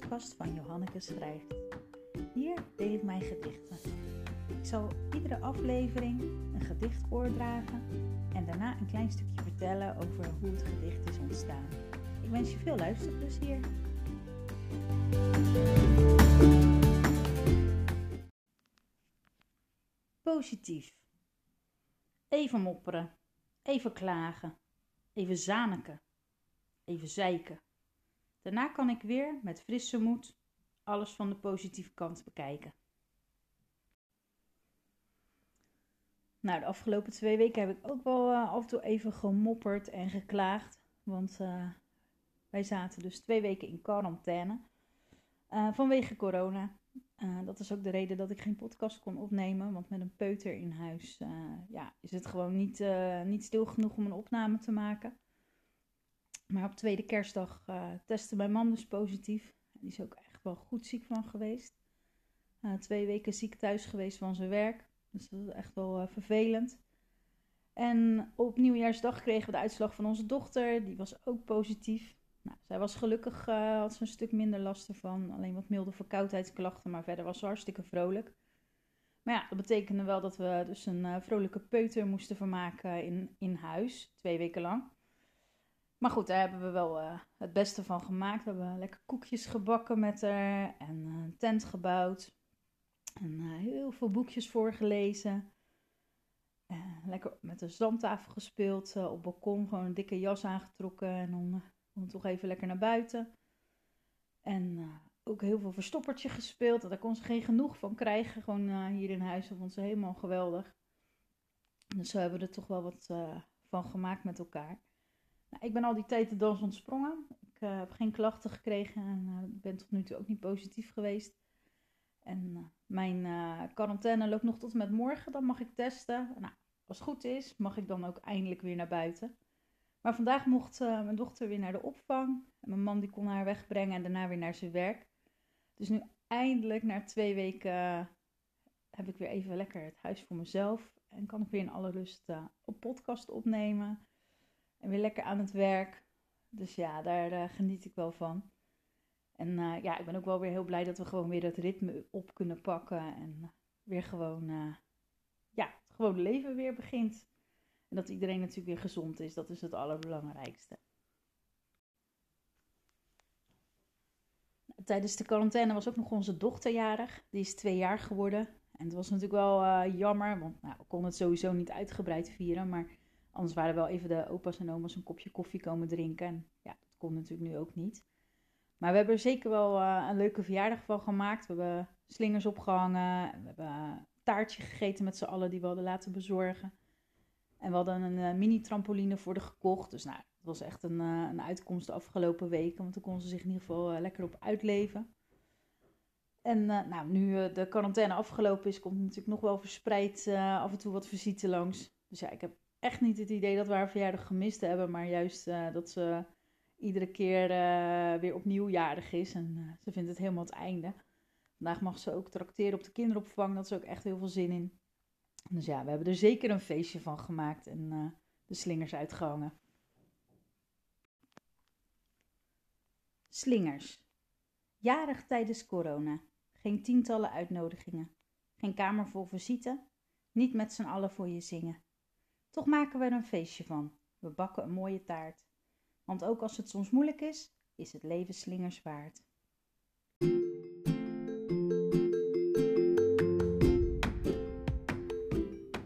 podcast van Johanneke Schrijft. Hier deel ik mijn gedichten. Ik zal iedere aflevering een gedicht voordragen en daarna een klein stukje vertellen over hoe het gedicht is ontstaan. Ik wens je veel luisterplezier. Positief. Even mopperen, even klagen, even zaniken, even zeiken. Daarna kan ik weer met frisse moed alles van de positieve kant bekijken. Nou, de afgelopen twee weken heb ik ook wel uh, af en toe even gemopperd en geklaagd. Want uh, wij zaten dus twee weken in quarantaine uh, vanwege corona. dat is ook de reden dat ik geen podcast kon opnemen. Want met een peuter in huis ja, is het gewoon niet, niet stil genoeg om een opname te maken. Maar op tweede kerstdag uh, testte mijn man dus positief. Die is ook echt wel goed ziek van geweest. Uh, twee weken ziek thuis geweest van zijn werk. Dus dat was echt wel uh, vervelend. En op nieuwjaarsdag kregen we de uitslag van onze dochter. Die was ook positief. Nou, zij was gelukkig, had ze een stuk minder last ervan. Alleen wat milde verkoudheidsklachten, maar verder was ze hartstikke vrolijk. Maar ja, dat betekende wel dat we dus een vrolijke peuter moesten vermaken in, in huis. Twee weken lang. Maar goed, daar hebben we wel uh, het beste van gemaakt. We hebben lekker koekjes gebakken met haar en uh, een tent gebouwd. En uh, heel veel boekjes voorgelezen. lekker met de zandtafel gespeeld. op balkon gewoon een dikke jas aangetrokken. En dan, dan toch even lekker naar buiten. En ook heel veel verstoppertje gespeeld. Daar kon ze geen genoeg van krijgen. Gewoon hier in huis. Dat vond ze helemaal geweldig. Dus zo hebben we er toch wel wat van gemaakt met elkaar. Nou, ik ben al die tijd de dans ontsprongen. Ik uh, heb geen klachten gekregen en uh, ben tot nu toe ook niet positief geweest. En uh, mijn quarantaine loopt nog tot en met morgen. Dan mag ik testen. Nou, als het goed is, mag ik dan ook eindelijk weer naar buiten. Maar vandaag mocht mijn dochter weer naar de opvang. En mijn man die kon haar wegbrengen en daarna weer naar zijn werk. Dus nu eindelijk, na twee weken, heb ik weer even lekker het huis voor mezelf. En kan ik weer in alle rust een podcast opnemen. En weer lekker aan het werk. Dus ja, daar uh, geniet ik wel van. En uh, ja, ik ben ook wel weer heel blij dat we gewoon weer dat ritme op kunnen pakken. En weer gewoon, ja, het gewone leven weer begint. En dat iedereen natuurlijk weer gezond is. Dat is het allerbelangrijkste. Tijdens de quarantaine was ook nog onze dochter jarig. Die is twee jaar geworden. En het was natuurlijk wel jammer, want nou, we konden het sowieso niet uitgebreid vieren. Maar Anders waren wel even de opa's en oma's een kopje koffie komen drinken. En ja, dat kon natuurlijk nu ook niet. Maar we hebben er zeker wel uh, een leuke verjaardag van gemaakt. We hebben slingers opgehangen. We hebben een taartje gegeten met z'n allen die we hadden laten bezorgen. En we hadden een uh, mini-trampoline voor de gekocht. Dus nou, het was echt een, uh, een uitkomst de afgelopen weken. Want toen kon ze zich in ieder geval lekker op uitleven. En nou, nu de quarantaine afgelopen is, komt natuurlijk nog wel verspreid af en toe wat visite langs. Dus ja, ik heb echt niet het idee dat we haar verjaardag gemist hebben, maar juist uh, dat ze iedere keer uh, weer opnieuw jarig is. En uh, ze vindt het helemaal het einde. Vandaag mag ze ook trakteren op de kinderopvang, dat is ook echt heel veel zin in. Dus ja, we hebben er zeker een feestje van gemaakt en de slingers uitgehangen. Slingers. Jarig tijdens corona. Geen tientallen uitnodigingen. Geen kamer vol visite. Niet met z'n allen voor je zingen. Toch maken we er een feestje van. We bakken een mooie taart. Want ook als het soms moeilijk is, is het leven slingers waard.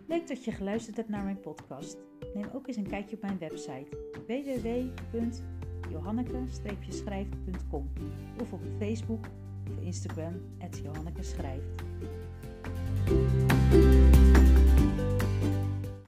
Leuk dat je geluisterd hebt naar mijn podcast. Neem ook eens een kijkje op mijn website www.johanneke-schrijft.com of op Facebook of Instagram at Johanneke Schrijft.